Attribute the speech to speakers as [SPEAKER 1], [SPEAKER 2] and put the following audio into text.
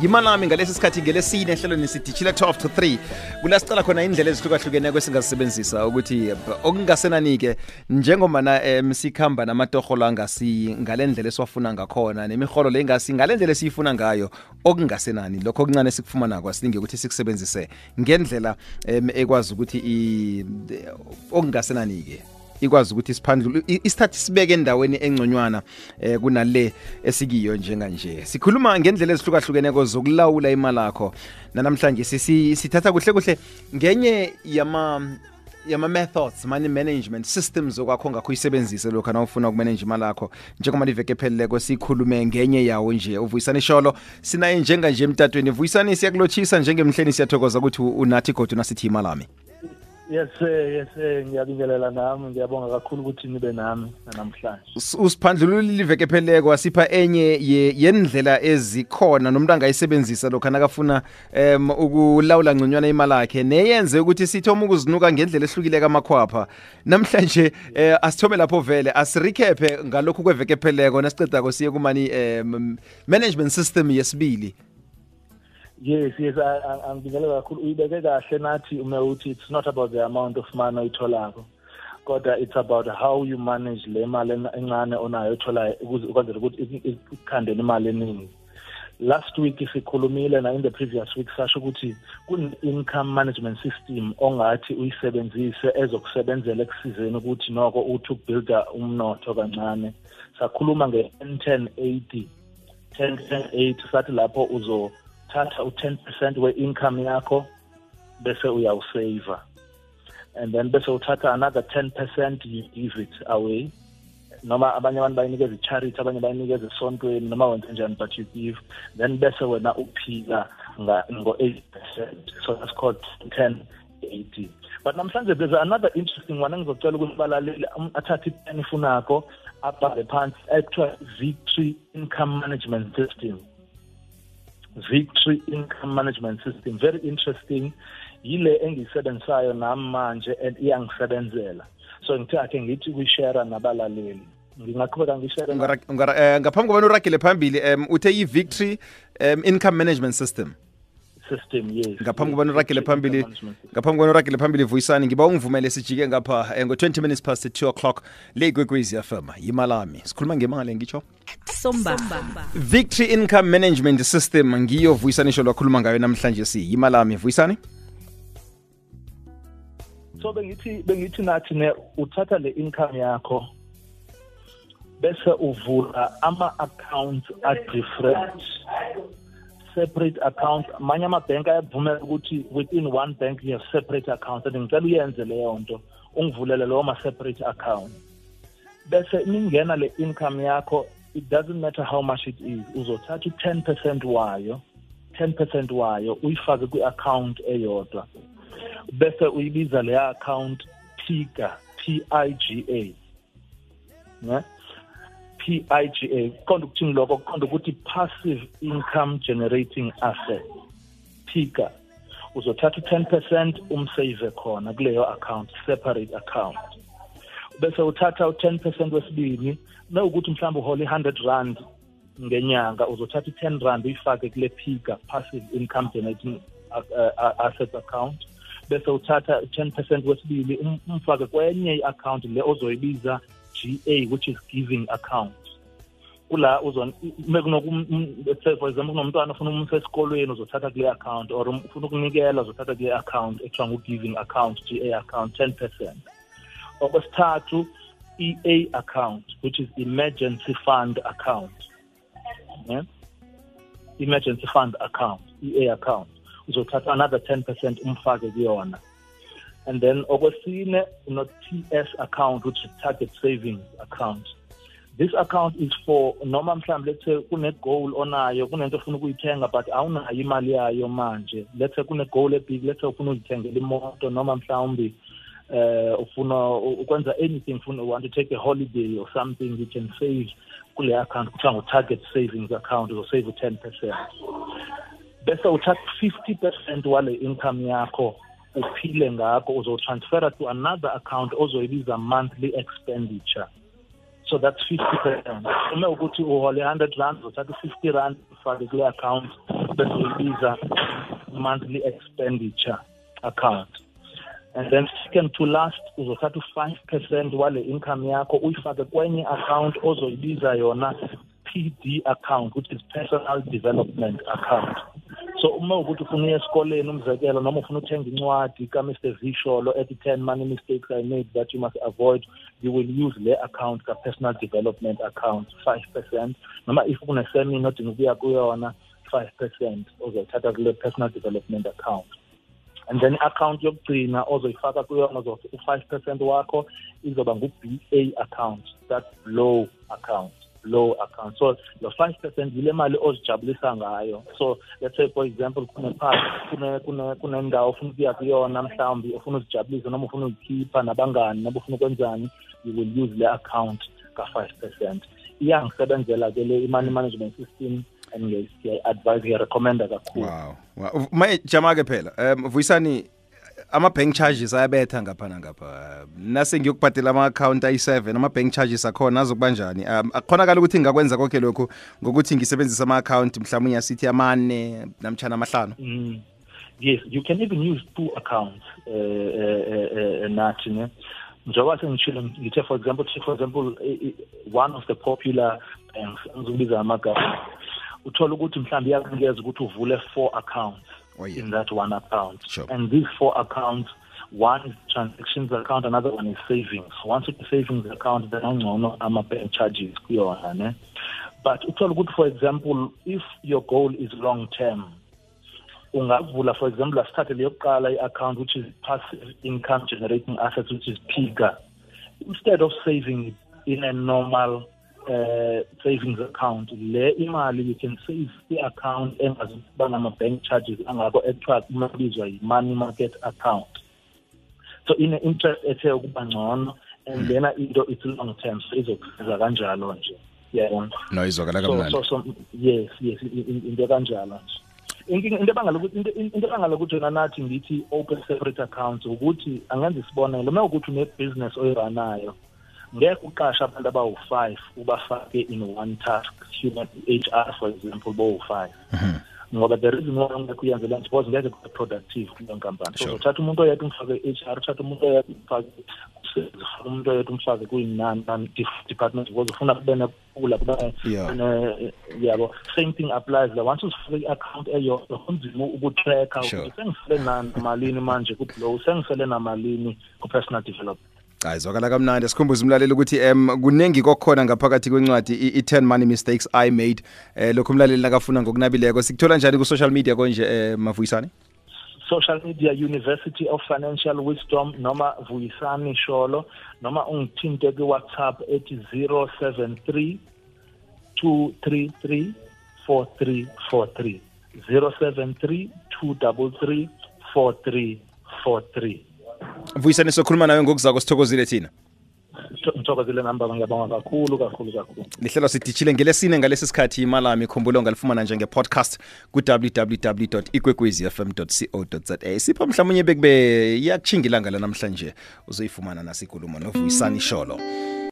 [SPEAKER 1] yimalami ngalesi sikhathi ngelesine ehlelweni sidishile 12 to 3 kulasicala khona indlela ezihlukahlukeneko esingazisebenzisa ukuthi eh, okungasenani-ke njengomana um sikhamba namatorho la ngasi ngale ndlela esiwafuna ngakhona nemiholo le ngasi ngale ndlela esiyifuna ngayo okungasenani? Lokho okuncane sikufumanako asilinge ukuthi sikusebenzise ngendlela um ekwazi ukuthi okungasenani-ke ikwazi ukuthi isiphandlule i- isithathe sibeke endaweni engconywana eh kunale esikiyo njenganje. Sikhuluma ngendlela ezihlukahlukeneko zokulawula imali yakho namhlanje sisi- sithatha kuhle kuhle ngenye yama yama methods money management systems okwakho ngakho uyisebenzise lokho na ufuna ukumanage imali yakho njengoba iveke epheleleko sikhulume ngenye yawo nje. Uvuyisani sholo sinaye njenganje emtatweni. Vuyisani siyakulotshisa njengemhleni siyathokoza ukuthi unathi kodwa nasithi imali ami
[SPEAKER 2] yes sir yes sir ngiyabingelela nami. Ngiyabonga kakhulu ukuthi nibe nami namhlanje
[SPEAKER 1] Us- usiphandlulule iveke epheleleko wasipha enye ye- yendlela ezikhona nomuntu angayisebenzisa lokhu nakafuna um ukulawula ngconywana imali yakhe neyenze ukuthi sithome ukuzinuka ngendlela ehlukileko amakhwapha namhlanje um asithome lapho vele asirikephe ngalokhu kweveke epheleleko nasicedako siye kumani um management system yesibili.
[SPEAKER 2] Yes yes a- a- angibingelela kakhulu. Uyibeke kahle nathi ume uthi it's not about the amount of money oyitholako kodwa it's about how you manage le mali en- encane onayo ukuze ukwenzela ukuthi ik- ik- ikukhandele imali eningi. Last week sikhulumile na in the previous week sasho ukuthi kune-income management system ongathi uyisebenzise ezokusebenzela ekusizeni ukuthi noko uthi ukubuilda umnotho kancane. Sakhuluma nge-10 80 10 10 8 sathi lapho uzothatha u-10 percent we-income yakho bese uyawusaver. And then bese uthatha another 10 percent you give it away. Noma abanye abantu bayinikeza i-charity abanye bayinikeza esontweni noma wenze njani but you give. Then bese wena uphila ngo-8 percent. So that's called 10 80 but namhlanje there's another interesting one engizocela ukuthi balaleli um, athathe ipeni ifunakho abhale phansi ekuthiwa victory income management system victory income management system very interesting. Yile engiyisebenzisayo nami manje and iyangisebenzela. So ngithe akhe ngithi kuyishare nabalaleli. Ngingaqhubeka ngishare
[SPEAKER 1] eh, ngaphambi kobana uragele phambili um uthe yi-victory um income management system
[SPEAKER 2] system yes.
[SPEAKER 1] Ngaphambi kobana uragele phambili ngaphambi kobana uragele phambili vuyisani ngiba ungivumele sijike ngapha eh, ngo-20 minutes past 2 o'clock le kwekwezi fm yimalami. Sikhuluma ngemali ngitsho
[SPEAKER 3] somba.
[SPEAKER 1] Victory income management system ngiyo vuyisani sho lwakhuluma ngayo namhlanje si. Yimalami vuyisani?
[SPEAKER 2] So bengithi bengithi nathi ne uthatha le income yakho bese uvula ama accounts a different separate account. Manye amabhenki ayakuvumela ukuthi within one bank you have separate accounts. And ngicela uyenze leyo nto ungivulele lawo ma-separate account. Bese ningena le income yakho it doesn't matter how much it is uzothatha u-10 percent wayo 10 percent wayo uyifake kwi-account eyodwa. Bese uyibiza leya account PIGA P I G A. Ne P I G A. Konda ukuthini lokho? Kuqonda ukuthi passive income generating asset. Pika uzothatha u10% umsave khona kuleyo account separate account. Bese uthatha u10% wesibili nawukuthi mhlawumbe uhole i100 rand ngenyanga uzothatha i10 rand uyifake kule pika passive income generating uh, uh, asset account. Bese uthatha 10% wesibili um- umfake kwenye i-account le ozoyibiza GA which is giving account. Kula for example kunomntwana ofuna umsa esikolweni uzothatha kule account or ufuna ukunikela uzothatha kule account ekuthiwa ngu-giving account GA account 10% okwesithathu EA account which is emergency fund account. Yeah? emergency fund account EA account. Uzothatha another 10% umfake kuyona and then okwesine uno TS account which is target savings account. This account is for noma mhlawumbe let's say kune goal onayo kunento ofuna ukuyithenga but awunayo imali yayo manje. Let's say kune goal ebig let's say ufuna uzithengela imoto noma mhlawumbe uh ufuna ukwenza anything ufuna want to take a holiday or something you can save kule account kuthiwa ngu-target savings account uzosave u-10 percent. Bese uthatha 50% wale income yakho uphile ngakho uzotransfera to another account ozoyibiza monthly expenditure. So that's 50% uma ukuthi uhole 100 rand uzothatha 50 rand ufake kule account bese uyibiza monthly expenditure account. And then second to last uzothatha u-five percent wale income yakho uyifake kwenye account ozoyibiza yona PD account which is personal development account so uma ukuthi ufuna uya esikoleni umzekelo noma ufuna uthenga incwadi ka-Mr Visholo ethi 10 money mistakes I made that you must avoid you will use le account ka-personal development account 5% noma if kunesemina odinga ukuya kuyona 5% ozoyithatha kule personal development account. And then i-account yokugcina ozoyifaka kuyona u-5 percent wakho izoba ngu-BA account that low account low account. So lo 5 percent yile mali ozijabulisa ngayo. So let's say for example kunepark kune kune kunendawo ofuna ukuya kuyona mhlawumbi ofuna uzijabulisa noma ufuna uyikhipha nabangani noma ufuna ukwenzani you will use le account ka-5 percent. Iyangisebenzela ke le i-money management system and ngiyayi-advise ngiyarecommenda kakhulu.
[SPEAKER 1] Wow, wow. jama-ke phela um vuyisani ama-bank charges ayabetha ngapha nangapha. Nase ngiyokubhadela ama-account ayi-seven ama-bank charges akhona azokuba njani? Um ukuthi ngingakwenza konke lokhu ngokuthi ngisebenzisa ama-account mhlawumbe asithi amane namtshana amahlanu.
[SPEAKER 2] Mm. yes you can even use two accounts uh, uh, uh, nathi ne? Njengoba sengitshilo ngithe for example for example one of the popular banks angizokubiza amagama uthola ukuthi mhlawumbe iyakunikeza ukuthi uvule four accounts
[SPEAKER 1] Oh, yeah.
[SPEAKER 2] in that one account.
[SPEAKER 1] Sure.
[SPEAKER 2] And these four accounts, one is transactions account, another one is savings. Once it's a savings account, then ongcono ama-bank charges kuyona ne. Eh? But uthola ukuthi for example, if your goal is long term, ungavula for example asithathe leyokuqala i-account which is passive income generating assets which is PIGA. Instead of saving in a normal uh, savings account. Le imali you can save i-account engazukuba nama-bank charges angako ekuthiwa kumabizwa yi-money market account. So ine-interest ethe ukuba ngcono and then into it's long term so izokusiza kanjalo nje. Yabona
[SPEAKER 1] no izwakala
[SPEAKER 2] so,
[SPEAKER 1] kamnandi.
[SPEAKER 2] so, so yes yes in- in- into kanjalo nje. Inkinga into ebangela ukuthi into into ebangela ukuthi yona nathi ngithi open separate accounts ukuthi angenza isibonelo. Uma ukuthi une-business oyiranayo ngeke uqashe abantu abawu-five ubafake in one task human HR for example bowu-five. Mhm. Ngoba the reason why ungekho uyenze lento because ngeke kube productive kuleyo nkampani. So uthatha umuntu oyedwa umfake i-HR uthatha umuntu oyedwa umfake umuntu oyedwa umfake kwi-non department because ufuna kube nephula kube
[SPEAKER 1] Yeah.
[SPEAKER 2] yabo same thing applies la. Once usifake i-account eyodwa kunzima ukutracker
[SPEAKER 1] Sure.
[SPEAKER 2] ukuthi sengisele na- namalini manje ku-blow sengisele namalini ku-personal development
[SPEAKER 1] hayi zwakala kamnandi sikhumbuze umlaleli ukuthi um kuningi kokhona ngaphakathi kwencwadi i- i-10 money mistakes i made. Eh lokhu umlaleli nakafuna ngokunabileko sikuthola njani ku-social media konje eh mavuyisane
[SPEAKER 2] social media university of financial wisdom noma vuyisani sholo noma ungithinte kwi-whatsapp ethi 073 233 4343 073 233 4343
[SPEAKER 1] vuyisane sokhuluma nawe ngokuzako sithokozile thina.
[SPEAKER 2] Ngithokozile namba ngiyabonga kakhulu kakhulu kakhulu.
[SPEAKER 1] Lihlelo sidishile ngelesine ngalesi sikhathi imalami khumbula ungalifumana njenge-podcast ku-www ikwekwezfm co za sipho mhlawumunye bekube iyakutshingilanga lanamhlanje uzoyifumana nasikulumo novuyisani sholo